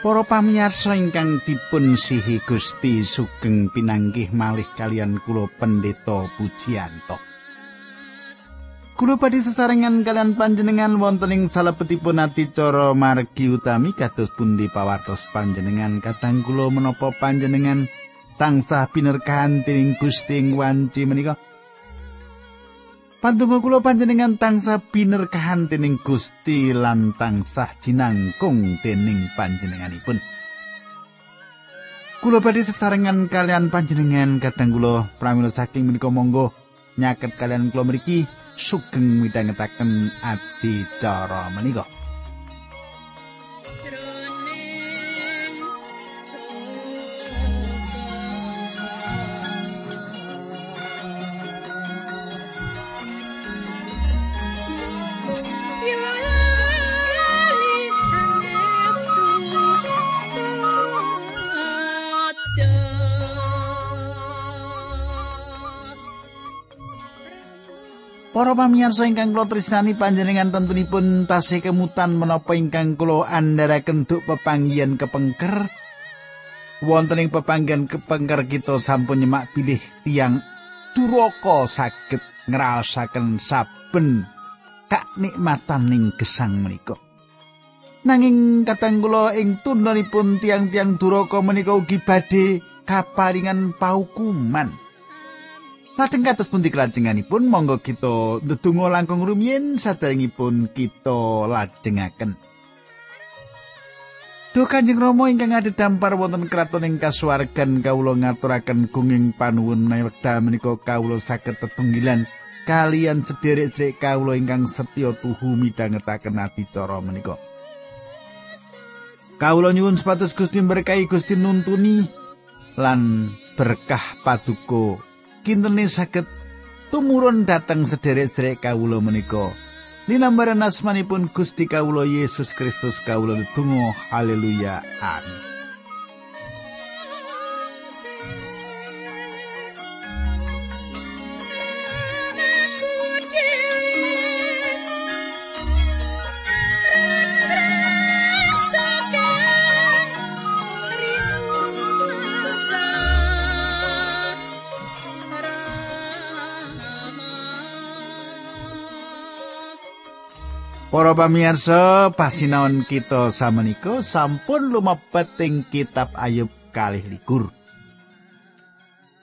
Para pamirsa ingkang dipun sihi Gusti sugeng pinanggih malih kalian kula pendeta Pujiyanto. Kula badhe sesarengan kalian panjenengan wonten ing salebetipun adicara margi utami kados pundi pawartos panjenengan kadang kula menapa panjenengan tansah pinerkahan dening Gusti ing wanci menika. Pantungo kula panjenengan tansah binerkahan dening Gusti lan tansah jinangkung dening panjenenganipun. Kula badhe sesarengan kalian panjenengan kadang kula pramila saking menika monggo nyaket kalian kula mriki sugeng midhangetaken adicara menika. Para pamirsa ingkang kula tresnani panjenengan tentunipun tasih kemutan menapa ingkang kula andharaken duk pepanggihan kepengker. Wonten ing pepanggihan kepengker kita sampun nyemak pilih tiang duraka saged ngraosaken saben kak ning gesang menika. Nanging katang kula ing tundhanipun tiang-tiang duraka menika ugi badhe kaparingan paukuman Lajeng kados pundi kelajenganipun monggo kita ndedonga langkung rumiyin saderengipun kita lajengaken. Duh Kanjeng Rama ingkang dampar wonten kraton ing kasuwargan kawula ngaturaken gunging panuwun menawi wekdal menika kawula saged tetunggilan kalian sederek-sederek kawula ingkang setya tuhu midhangetaken adicara menika. Kawula nyuwun sepatus Gusti berkahi Gusti nuntuni lan berkah paduka kintene saged tumurun dateng sederek-sederek kawula menika. Linambaran asmanipun Gusti kawula Yesus Kristus kawula tunggu haleluya amin. Para pamirsa, pasinaon kita samenika sampun lumebet ing kitab Ayub kalih likur.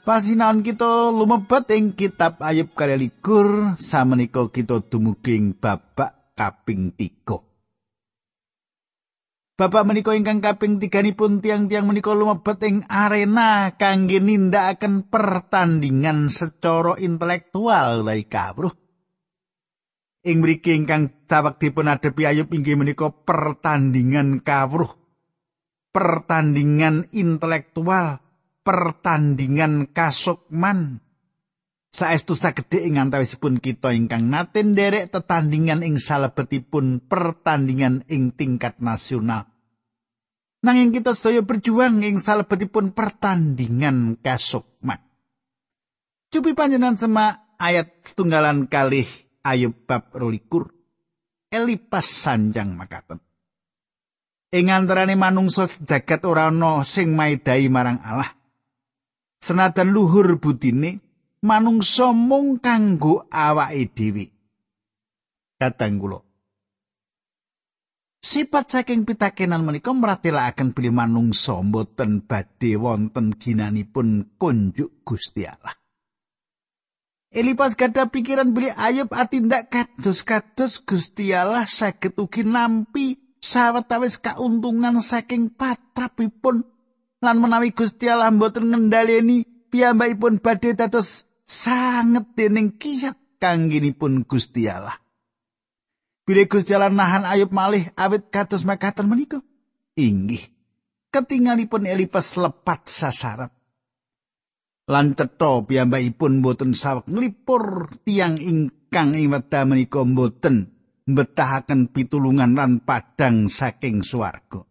Pasinaon kita lumebet ing kitab Ayub kalih likur, samenika kita dumuging babak kaping 3. Bapak menika ingkang kaping tiganipun tiang-tiang menika lumebet ing arena kangge nindakaken pertandingan secara intelektual lai kawruh. Ing mriki ingkang cawek dipun adepi Ayub inggih menika pertandingan kawruh pertandingan intelektual pertandingan kasukman. Saestu sagede ing antawisipun kita ingkang nate nderek tetandingan ing salebetipun pertandingan ing tingkat nasional. Nanging kita sedaya berjuang ing salebetipun pertandingan kasukman. Cupi panjenengan semak ayat setunggalan kalih Ayub bab rolikur Elipas sanjang makaten. Ing antarane manungsa jagat ora ana sing maidai marang Allah. Senadan luhur budine manungsa mung kanggo awake dhewe. Kadang kula Sipat saking pitakenan menika mratelaken bilih manungsa mboten badhe wonten ginanipun kunjuk Gusti Allah. Elipas gada pikiran beli Ayub atindak kados-kados Gusti Allah saged ugi nampi sawetawis kauntungan saking patrapipun. Lan menawi Gusti Allah mboten ngendhaleni piyambakipun badhe dados sanget dening kiyat kangginipun Gusti Allah. Bila Gusti Allah nahan Ayub malih awit kados makaten menika. Inggih. Ketingalipun Elipas lepat sasaran lan cetha piyambakipun boten saweg nglipur tiang ingkang ing wekdal menika boten mbetahaken pitulungan lan padang saking swarga.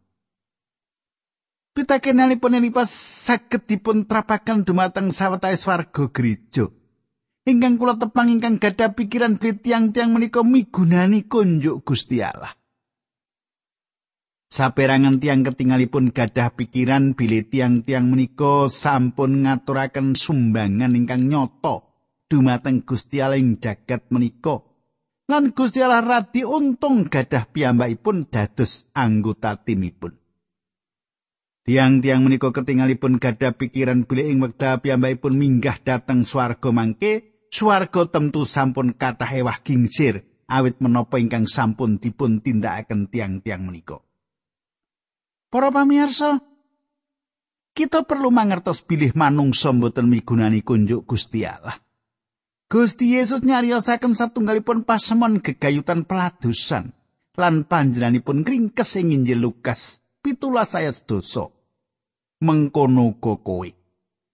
Pitakenanipun Elipas saged dipun trapaken dumateng sawetawis warga gereja. Ingkang kula tepang ingkang gadah pikiran tiang-tiang menika migunani kunjuk Gusti Allah. Saperangan tiang ketinggalipun gadah pikiran bilih tiang-tiang menika sampun ngaturaken sumbangan ingkang nyoto dumateng Gusti Allah ing jagat menika. Lan Gusti Allah radi untung gadah piyambakipun dados anggota timipun. Tiang-tiang menika ketinggalipun gadah pikiran bilih ing wekdal piyambakipun minggah dhateng swarga mangke, swarga tentu sampun kathah ewah gingsir awit menapa ingkang sampun dipun tindakaken tiang-tiang menika. Para pamirsa, kita perlu mangertos bilih manungsa mboten migunani kunjuk Gusti Allah. Gusti Yesus nyariosaken satunggalipun pasemon gegayutan peladusan lan panjenenganipun ngringkes ing Injil Lukas pitulas saya sedoso. Mengkono kowe.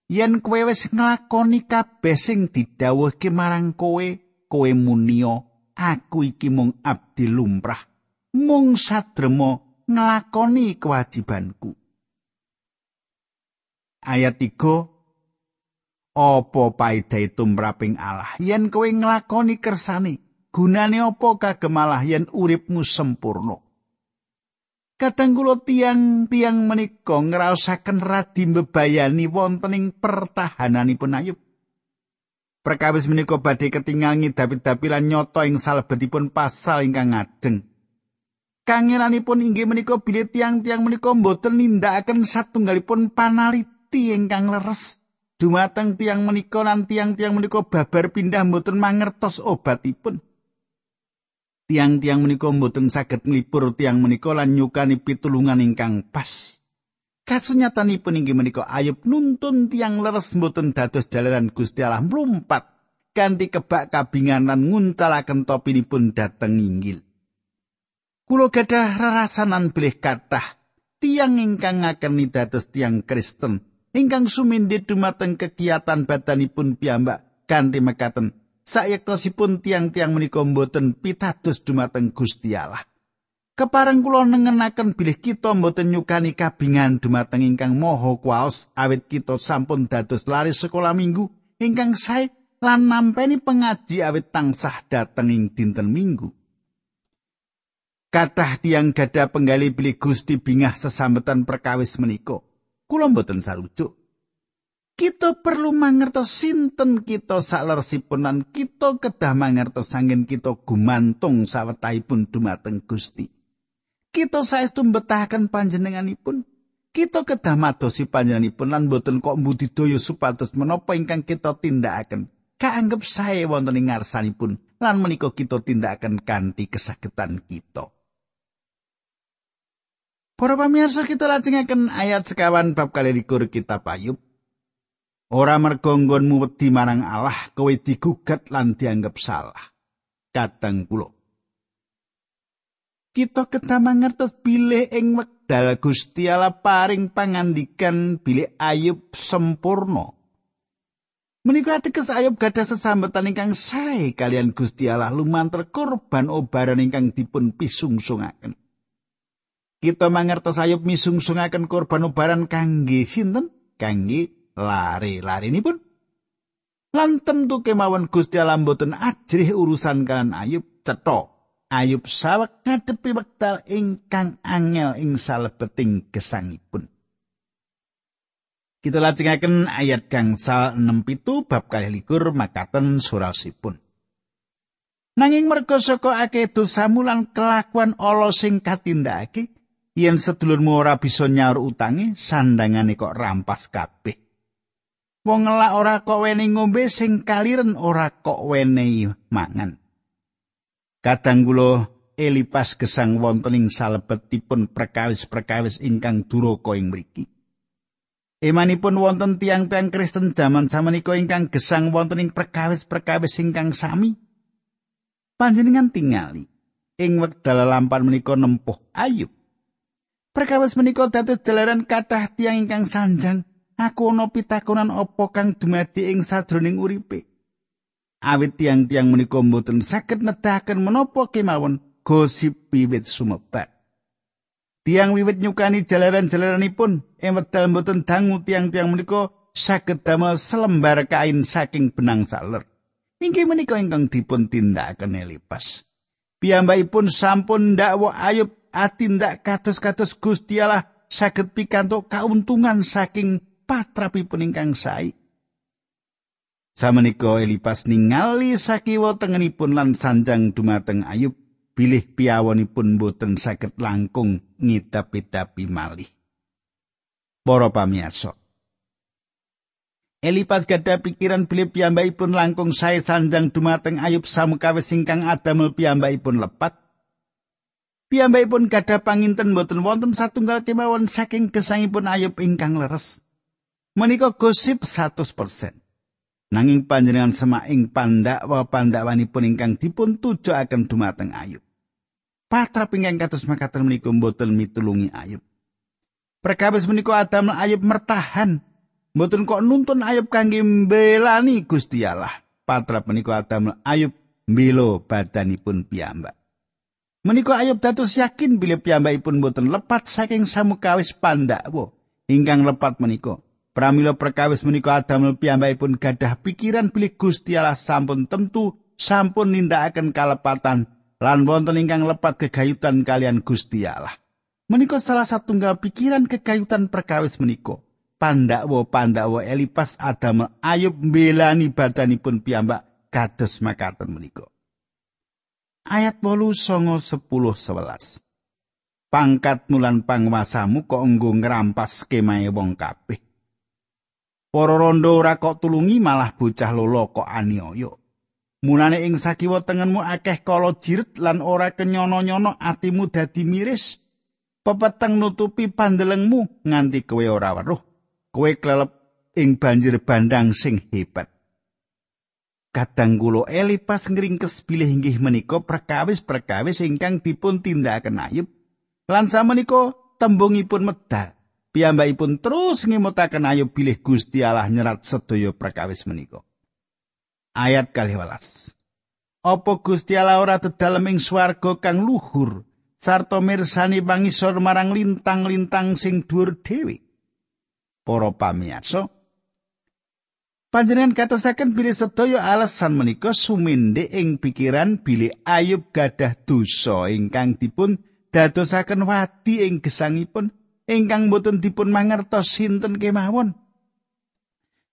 Yen kowe wis nglakoni kabeh sing didhawuhke marang kowe, kowe munio, aku iki mung abdi lumrah. Mung sadremo nglakoni kewajibanku. Ayat 3 Apa paedahe tumraping Allah yen kowe nglakoni kersane? Gunane apa kagem Allah yen uripmu sempurna? Kadang kula tiang-tiang menika ngraosaken radi mbebayani wonten ing pertahananipun Ayub. Perkawis menika badhe ketingal ngidapi-dapi lan nyoto ing salebetipun pasal ingkang ngajeng. Kangeranipun inggih menika bilih tiang-tiang menika mboten nindakaken satunggalipun panaliti ingkang leres dumateng tiang menika lan tiang-tiang menika babar pindah mboten mangertos obatipun. Tiang-tiang menika mboten saged nglipur tiang menika lan nyukani pitulungan ingkang pas. Kasunyatanipun inggih menika ayub nuntun tiang leres mboten dados jalanan Gusti Allah mlumpat kanthi kebak kabingan lan nguncalaken topinipun dhateng inggil. Kulo gadah rarasanan bilih kathah tiang ingkang ngakeni dados tiang Kristen ingkang sumindhih dumateng kegiatan badanipun piyambak kanthi mekaten sayektosipun tiang-tiang menika mboten pitados dumateng Gusti Allah. Kepareng kula nengenaken bilih kita mboten nyukani kabingan dumateng ingkang moho kuwaos awit kita sampun dados lari sekolah minggu ingkang sae lan nampeni pengaji awit tansah dateng ing dinten minggu. Kathah tiang gada penggali beli Gusti bingah sesambetan perkawis menika. Kula mboten sarujuk. Kita perlu mangertos sinten kita sakleresipun lan kita kedah mangertos angin kita gumantung sawetahipun dumateng Gusti. Kita saestu mbetahaken panjenenganipun. Kita kedah madosi panjenenganipun lan mboten kok mbudidaya supados menapa ingkang kita tindakaken. Kaanggep sae wonten ing ngarsanipun lan menika kita tindakaken kanthi kesagetan kita. Para pamirsa kita lajengaken ayat sekawan bab kali likur kitab Ayub. Ora mergo nggonmu wedi marang Allah kowe digugat lan dianggap salah. Kadang kula. Kita kedah mangertos bilih ing wekdal Gusti Allah paring pangandikan bilih Ayub sempurna. Menika ateges Ayub gadah sesambetan ingkang sae kalian Gusti Allah lumantar korban obaran ingkang dipun pisungssungaken. Kita mangertos ayub misungsungaken korban ubaran kangge sinten? Kangge lare-lare ini pun lan tentu kemawon Gusti Allah mboten ajrih urusan kalian ayub cetha. Ayub sawek ngadepi wekdal ingkang angel ing salebeting gesangipun. Kita lajengaken ayat gangsal 6 pitu bab kalih likur makaten surasipun. Nanging merga saka akeh dosamu lan kelakuan ala sing katindakake, yen sedulurmu ora bisa nyaur utange sandangane kok rampas kabeh wong ngelak ora kok weni ngombe sing kaliren ora kok wenehi mangan kadang kula elipas gesang wonten ing salebetipun perkawis-perkawis ingkang duraka ing mriki Emanipun wonten tiang-tiang Kristen jaman samenika ingkang gesang wonten ing perkawis-perkawis ingkang sami. Panjenengan tingali ing wekdal lampan menika nempuh ayub. Perkawis menika dados jalaran kathah tiang ingkang sanjang. Aku ana pitakonan apa kang dumadi ing sadroning uripe. Awit tiang-tiang menika mboten saged nedahaken menapa kemawon gosip wiwit sumebat. Tiang wiwit nyukani jalaran-jalaranipun ing wekdal mboten dangu tiang-tiang menika saged damel selembar kain saking benang saler. Inggih menika ingkang dipun tindakaken Elipas. Piyambakipun sampun ndakwa Ayub atindak kados-kados Gusti Allah saged pikantuk kauntungan saking patrapipun ingkang sae. Samenika Elipas ningali sakiwa tengenipun lan sanjang dumateng Ayub bilih piyawonipun boten saged langkung ngidap-idapi malih. Para pamirsa, Elipas gadah pikiran bilih piyambakipun langkung sae sanjang dumateng Ayub samukawis ingkang adamel piyambakipun lepat. Piyambakipun gadah panginten boten wonten satunggal kemawon saking gesangipun Ayub ingkang leres. Menika gosip 100%. Nanging panjenengan semaing pandakwa pandakwanipun ingkang dipun tujuaken dumateng Ayub. Patra pinggang kados makaten menika boten mitulungi Ayub. Perkawis menika Adam Ayub mertahan Mboten kok nuntun Ayub kangge mbelani Gusti Allah. Patra menika Adam Ayub mbilo badanipun piyambak. Menika Ayub dados yakin bilih piyambakipun boten lepat saking samukawis pandakwa ingkang lepat menika. Pramila perkawis menika Adam piyambakipun gadah pikiran bilih Gusti Allah sampun tentu sampun nindakaken kalepatan lan wonten ingkang lepat kegayutan kalian Gusti. Menika salah satunggal pikiran kegayutan perkawis menika. pandakwa-pandakwa Elipas Adam Ayub mbelani badanipun piyambak kados makaten menika. Ayat 8 songo 10 11. Pangkat mulan pangwasamu kok enggo ngrampas kemahe wong kabeh. Para rondo ora kok tulungi malah bocah lolo kok aniaya. Mulane ing sakiwa tengenmu akeh kala jirit lan ora kenyono-nyono atimu dadi miris. Pepeteng nutupi pandelengmu nganti kowe ora weruh. kowe klelep ing banjir bandang sing hebat. Kadang kula Elipas ngringkes bilih inggih menika perkawis-perkawis ingkang dipun tindakaken Ayub. Lan samenika tembungipun medal. Piyambakipun terus ngemutaken Ayub bilih Gusti Allah nyerat sedaya perkawis menika. Ayat 12. Apa Gusti Allah ora dedalem ing swarga kang luhur sarta mirsani pangisor marang lintang-lintang sing dhuwur dhewe? para pamirsa. Panjenengan katasaken bilih sedaya alasan menika suminde ing pikiran bilih Ayub gadah dosa ingkang dipun dadosaken wadi ing gesangipun ingkang boten dipun mangertos sinten kemawon.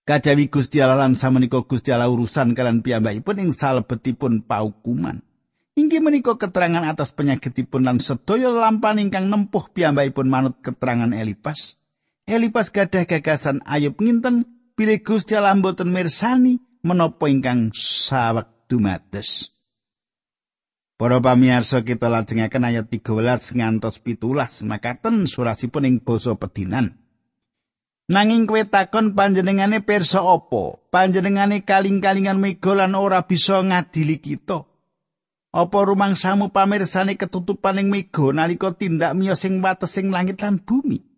Kajawi Gusti Allah lan samenika Gusti Allah urusan kalian piyambakipun ing salebetipun paukuman. Inggih menika keterangan atas penyakitipun lan sedaya lampan ingkang nempuh piyambakipun manut keterangan Elipas. Elipas gadah gagasan ayub nginten bilih Gusti Allah mboten mirsani menapa ingkang sawek dumados. Para pamirsa kita lajengaken ayat 13 ngantos 17 makaten surasipun ing basa pedinan. Nanging kowe takon panjenengane pirsa apa? Panjenengane kaling-kalingan mega lan ora bisa ngadili kita. Apa rumangsamu pamirsane ketutupan ing mega nalika tindak miyos sing watesing langit lan bumi?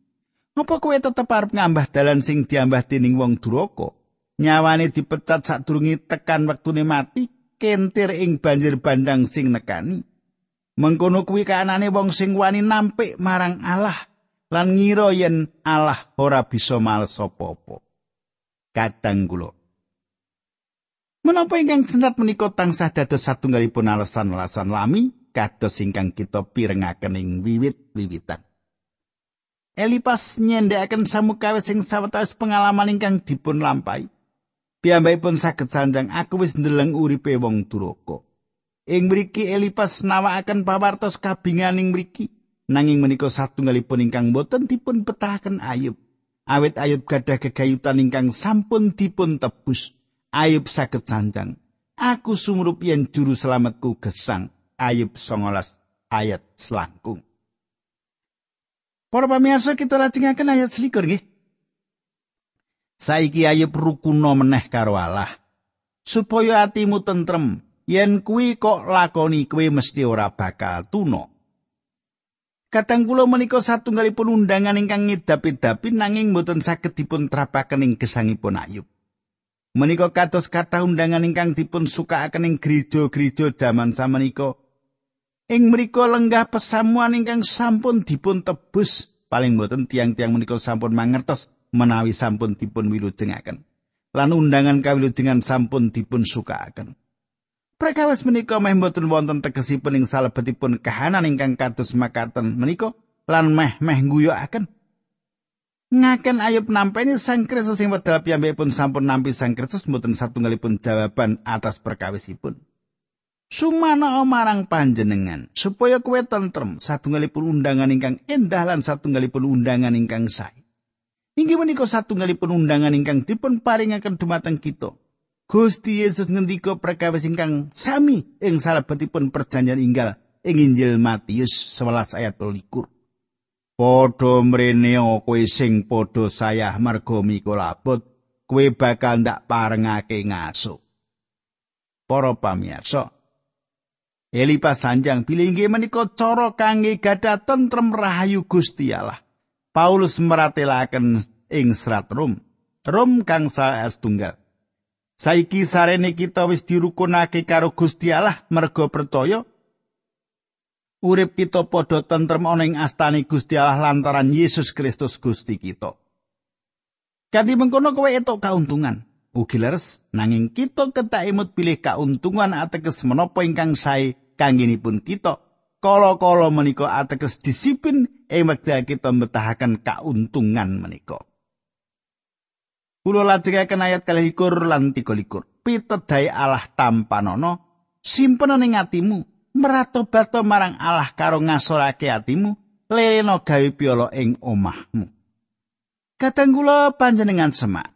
Apa kowe tetep arep ngambah dalan sing diambah dening wong duraka? Nyawane dipecat sadurunge tekan wektune mati, kentir ing banjir bandang sing nekani. Mengkono kuwi kaanane wong sing wani nampik marang Allah lan ngira yen Allah ora bisa males apa-apa. Kadang kula Menapa ingkang senat menika tansah dados satunggalipun alasan-alasan lami kados ingkang kita pirengaken ing wiwit-wiwitan. Elipas nyendhekaken samukawis sing sawetawis pengalaman ingkang dipun lampahi. Piyambakipun saged sanjang aku wis ndeleng uripe wong duraka. Ing mriki Elipas nawakaken pawartos kabinganing mriki nanging menika satunggalipun ingkang boten dipun petahaken Ayub. Awit Ayub gadah gegayutan ingkang sampun dipun tebus. Ayub saged sanjang. Aku sumrup yen juru selamatku gesang. Ayub 19 ayat selangkung. Para pamirsa kita lajengaken ayat selikur nggih. Saiki ayo rukuno meneh karo Allah. Supaya atimu tentrem, yen kuwi kok lakoni kuwi mesti ora bakal tuna. Kadang kula menika satunggalipun undangan ingkang ngidap-idapi nanging mboten saged dipun trapaken ing gesangipun Ayub. Menika kados kata undangan ingkang dipun sukaaken ing gereja-gereja jaman samenika Ing mriku lenggah pesamuan ingkang sampun dipun tebus paling boten tiang-tiang menika sampun mangertos menawi sampun dipun wilujengaken. Lan undangan kawilujengan sampun dipun sukaaken. Perkawis menika meh mboten wonten tegesipun ing salebetipun kahanan ingkang kados makaten menika lan meh-meh guyokaken. Ngaken ayub nampeni Sang Kristus sing wedal piyambakipun sampun nampi Sang Kristus mboten satunggalipun jawaban atas perkawisipun. Sumana marang panjenengan supaya kowe tentrem satunggalipun undangan ingkang endah lan satunggalipun undangan ingkang sae. Inggih menika satunggalipun undangan ingkang dipun paringaken dumateng kita. Gusti Yesus ngendika perkawis ingkang sami ing salebetipun perjanjian inggal ing Injil Matius 11 ayat 21. Padha mrene kowe sing padha sayah marga mikolabot, kowe bakal ndak parengake ngaso. Para pamirsa, Elipa sanjang pilih inggih menika cara kangge gadah tentrem rahayu Gusti Allah. Paulus meratelaken ing serat Rom. Rom kang saes tunggal. Saiki sarene kita wis dirukunake karo Gusti Allah merga percaya urip kita padha tentrem ana ing astani Gusti Allah lantaran Yesus Kristus Gusti kita. Kanthi mengkono kowe etok kauntungan. Ugi leres nanging kita ketak imut pilih kauntungan ateges menapa ingkang sae kangginipun kita. Kala-kala menika ateges disiplin ing wekdal kita mbetahaken kauntungan menika. Kula lajengaken ayat kalih likur lan tiga likur. Pitedai Allah tanpa nono, simpen ning atimu, meratobato marang Allah karo ngasorake atimu, leleno gawe piolo ing omahmu. Kadang kula panjenengan semak.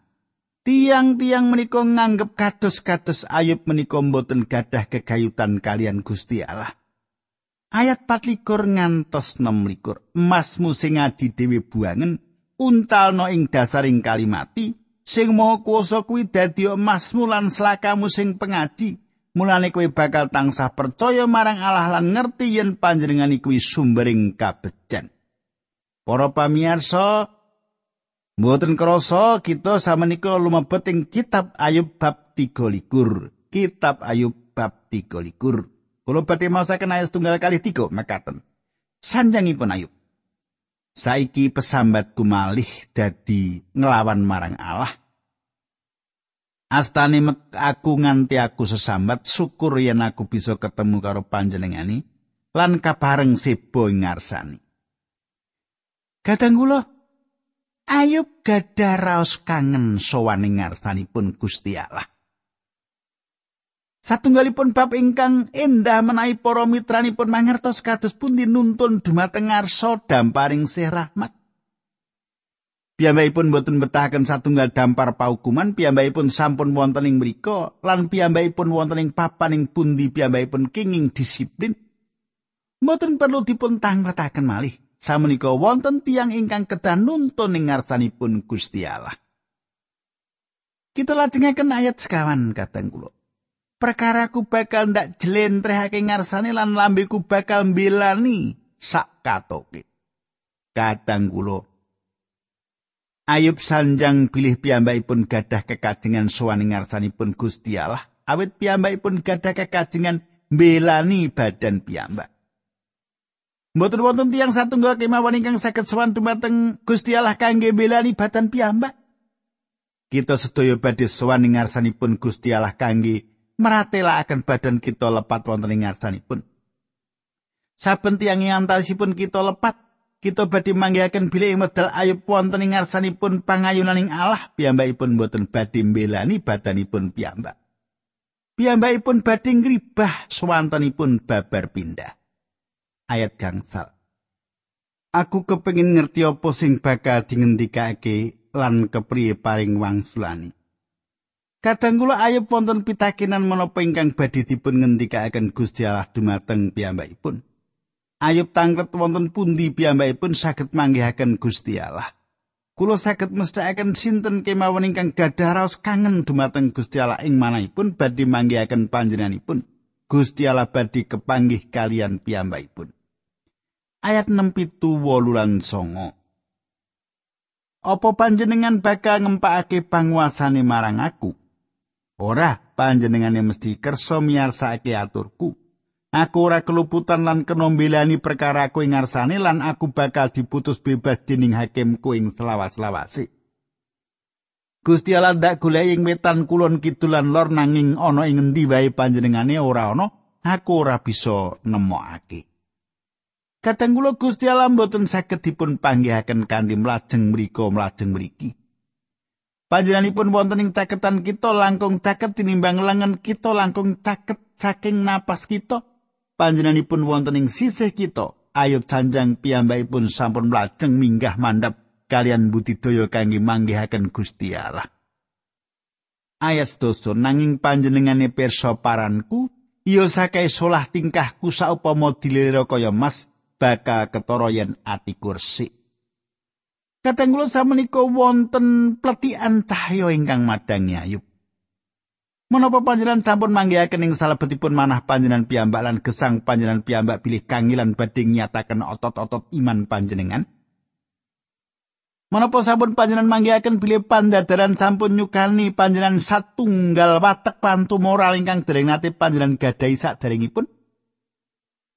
Tiang-tiang menika nganggep kados-kados ayub menika mboten gadah kegayutan kalian Gusti Allah. Ayat 4 ngantos 6 likur. Emasmu sing ngaji dhewe buangen, uncalno ing dasaring kalimati, sing maha kuwasa kuwi dadi emasmu lan slakamu sing pengaji mulane kowe bakal tansah percaya marang Allah lan ngerti yen panjenengan kuwi sumbering kabejan para pamirsa mboten krasa kita samenika lumebet ing kitab Ayub bab 13 kitab Ayub bab 13 kula badhe maosaken ayat tunggal kali tiga makaten sanjangipun Ayub saiki pesambatku malih dadi nglawan marang Allah. Astane aku nganti aku sesambat syukur yen aku bisa ketemu karo panjenengani lan kabareng sebo ngarsani. Kadang kula Ayub gadah raos kangen sowaning ngarsanipun Gusti Allah. Satunggalipun bab ingkang endah menawi para mitranipun mangertos kados pundi nuntun dumateng ngarsa damparing sih rahmat. Piyambakipun boten betahaken satunggal dampar paukuman, piyambakipun sampun wonten ing mriku lan piyambakipun wonten ing papan ing pundi piyambakipun kenging disiplin. Mboten perlu dipun tangletaken malih. Samenika wonten tiang ingkang kedah nuntun ing ngarsanipun Gusti Allah. Kita lajengaken ayat sekawan kadang kula. perkaraku bakal ndak jlentrehake ngarsane lan lambeku bakal mbelani sak katoke. Kadang kula Ayub sanjang pilih piyambakipun gadah kekajengan sowan ngarsanipun Gusti Allah, awit piyambakipun gadah kekajengan mbelani badan piyambak. Mboten wonten tiyang satunggal kemawon ingkang saged sowan dumateng Gusti Allah kangge mbelani badan piyambak. Kita sedaya badhe sowan ngarsanipun Gusti Allah kangge akan badan kita lepat wonten ing ngarsanipun. Saben tiyang antasipun kita lepat, kita badhe manggihaken bilih medal ayub wonten ing ngarsanipun pangayunaning Allah, piyambakipun boten badhe mbelani badanipun piyambak. Piyambakipun badhe ngribah swantenipun babar pindah. Ayat gangsal. Aku kepengin ngerti apa sing bakal dingendikake lan kepriye paring wangsulani. Kadang kula ayub wonten pitakenan menapa ingkang badhe dipun ngendikaaken Gusti Allah dumateng piyambakipun. Ayub tanglet wonten pundi piyambakipun saged manggihaken Gusti Allah. Kula saged mesthekaken sinten kemawon ingkang gadah raos kangen dumateng Gusti Allah ing manahipun badhe manggihaken panjenenganipun. Gusti Allah badhe kepanggih kalian piyambakipun. Ayat 6 pitu lan songo. Apa panjenengan bakal ngempakake panguasane marang aku? Ora panjenengane mesti kersa miyarsake aturku. Aku ora keluputan lan kena mbelani perkara aku ing ngarsane lan aku bakal diputus bebas dening hakimku ing selawas-lawase. Gusti Allah ndak golek ing wetan kulon kidul lan lor nanging ana ing endi wae panjenengane ora ana, aku ora bisa nemokake. Kadang kula Gusti Allah mboten saged dipun panggihaken kanthi mlajeng mriku mlajeng mriki. Panjenenganipun wonten ing caketan kita langkung caket tinimbang lengan kita langkung caket saking napas kita. Panjenenganipun wonten ing sisih kita. Ayub canjang piyambakipun sampun mlajeng minggah mandap kalian budidaya kangge manggihaken Gusti Allah. Ayat doso nanging panjenengane pirsa paranku, iya sakai solah tingkahku saupama dilira kaya mas bakal ketara yen ati kursi. Kadang kula samenika wonten pletikan cahya ingkang madangi Ayub. Menapa panjenengan sampun manggihaken ing salebetipun manah panjenengan piyambak lan gesang panjenengan piyambak pilih kangilan badhe nyataken otot-otot iman panjenengan? Menapa sampun panjenengan manggihaken bilih pandadaran sampun nyukani panjenengan satunggal watek pantu moral ingkang dereng nate panjenengan gadahi saderengipun?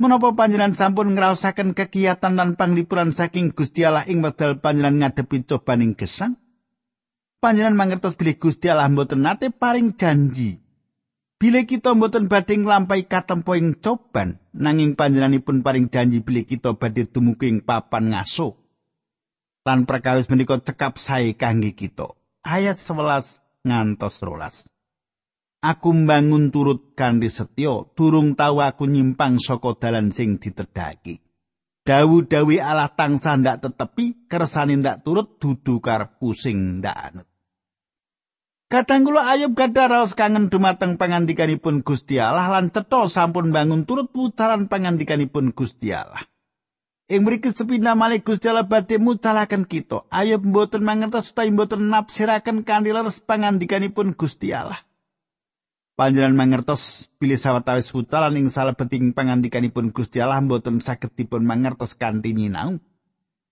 Menapa panjenengan sampun ngraosaken kegiatan lan panglipuran saking Gusti Allah ing wekdal panjenengan ngadepi cobaning gesang? Panjenengan mangertos bilih Gusti Allah mboten nate paring janji. Bilih kita mboten badhe nglampahi katempo ing coban, nanging panjenenganipun paring janji bilih kita badhe dumugi ing papan ngaso. lan perkawis menika cekap sae kangge kita. Ayat 11 ngantos 12. Aku mbangun turut kanthi setya, durung tau aku nyimpang saka dalan sing ditedhaki. Dawu-dawi Allah tangsa ndak tetepi, kersane ndak turut dudu karepku sing ndak anut. Kadang kula Ayub gadah raos kangen dumateng pangandikanipun Gusti Allah lan cetha sampun bangun turut pucaran pangandikanipun Gusti Allah. Ing mriki sepindah malih Gusti Allah badhe mucalaken kita. Ayo mboten mangertos utawi mboten nafsiraken kanthi leres pangandikanipun Gusti Allah. Panjenengan mangertos pilih sawetawis pucalan ing salebeting pangandikanipun Gusti Allah mboten saged dipun mangertos kanthi nyinau.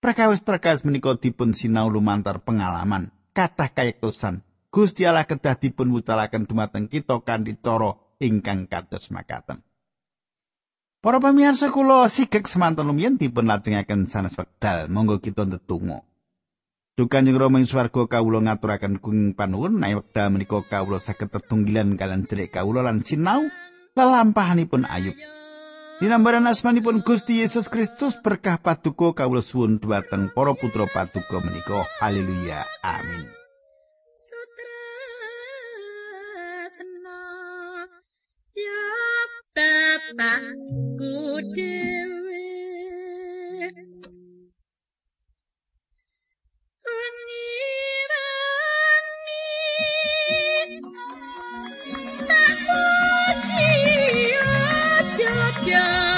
Perkawis-perkawis menika dipun sinau lumantar pengalaman. Kathah kayektosan Gusti Allah kedah dipun wucalaken dumateng kita kanthi cara ingkang kados makaten. Para pamirsa kula sigek semanten lumiyan dipun lajengaken sanes wekdal monggo kita ndedonga. Dukan ing Rama ing swarga kawula ngaturaken kuing panuwun nek wekdal menika kawula saged tetunggilan kalian derek kawula lan sinau lelampahanipun ayub. Dinambaran asmanipun Gusti Yesus Kristus berkah paduka kawula suwun dhumateng para putra paduka menika. Haleluya. Amin. Bapakku dewe Yeah.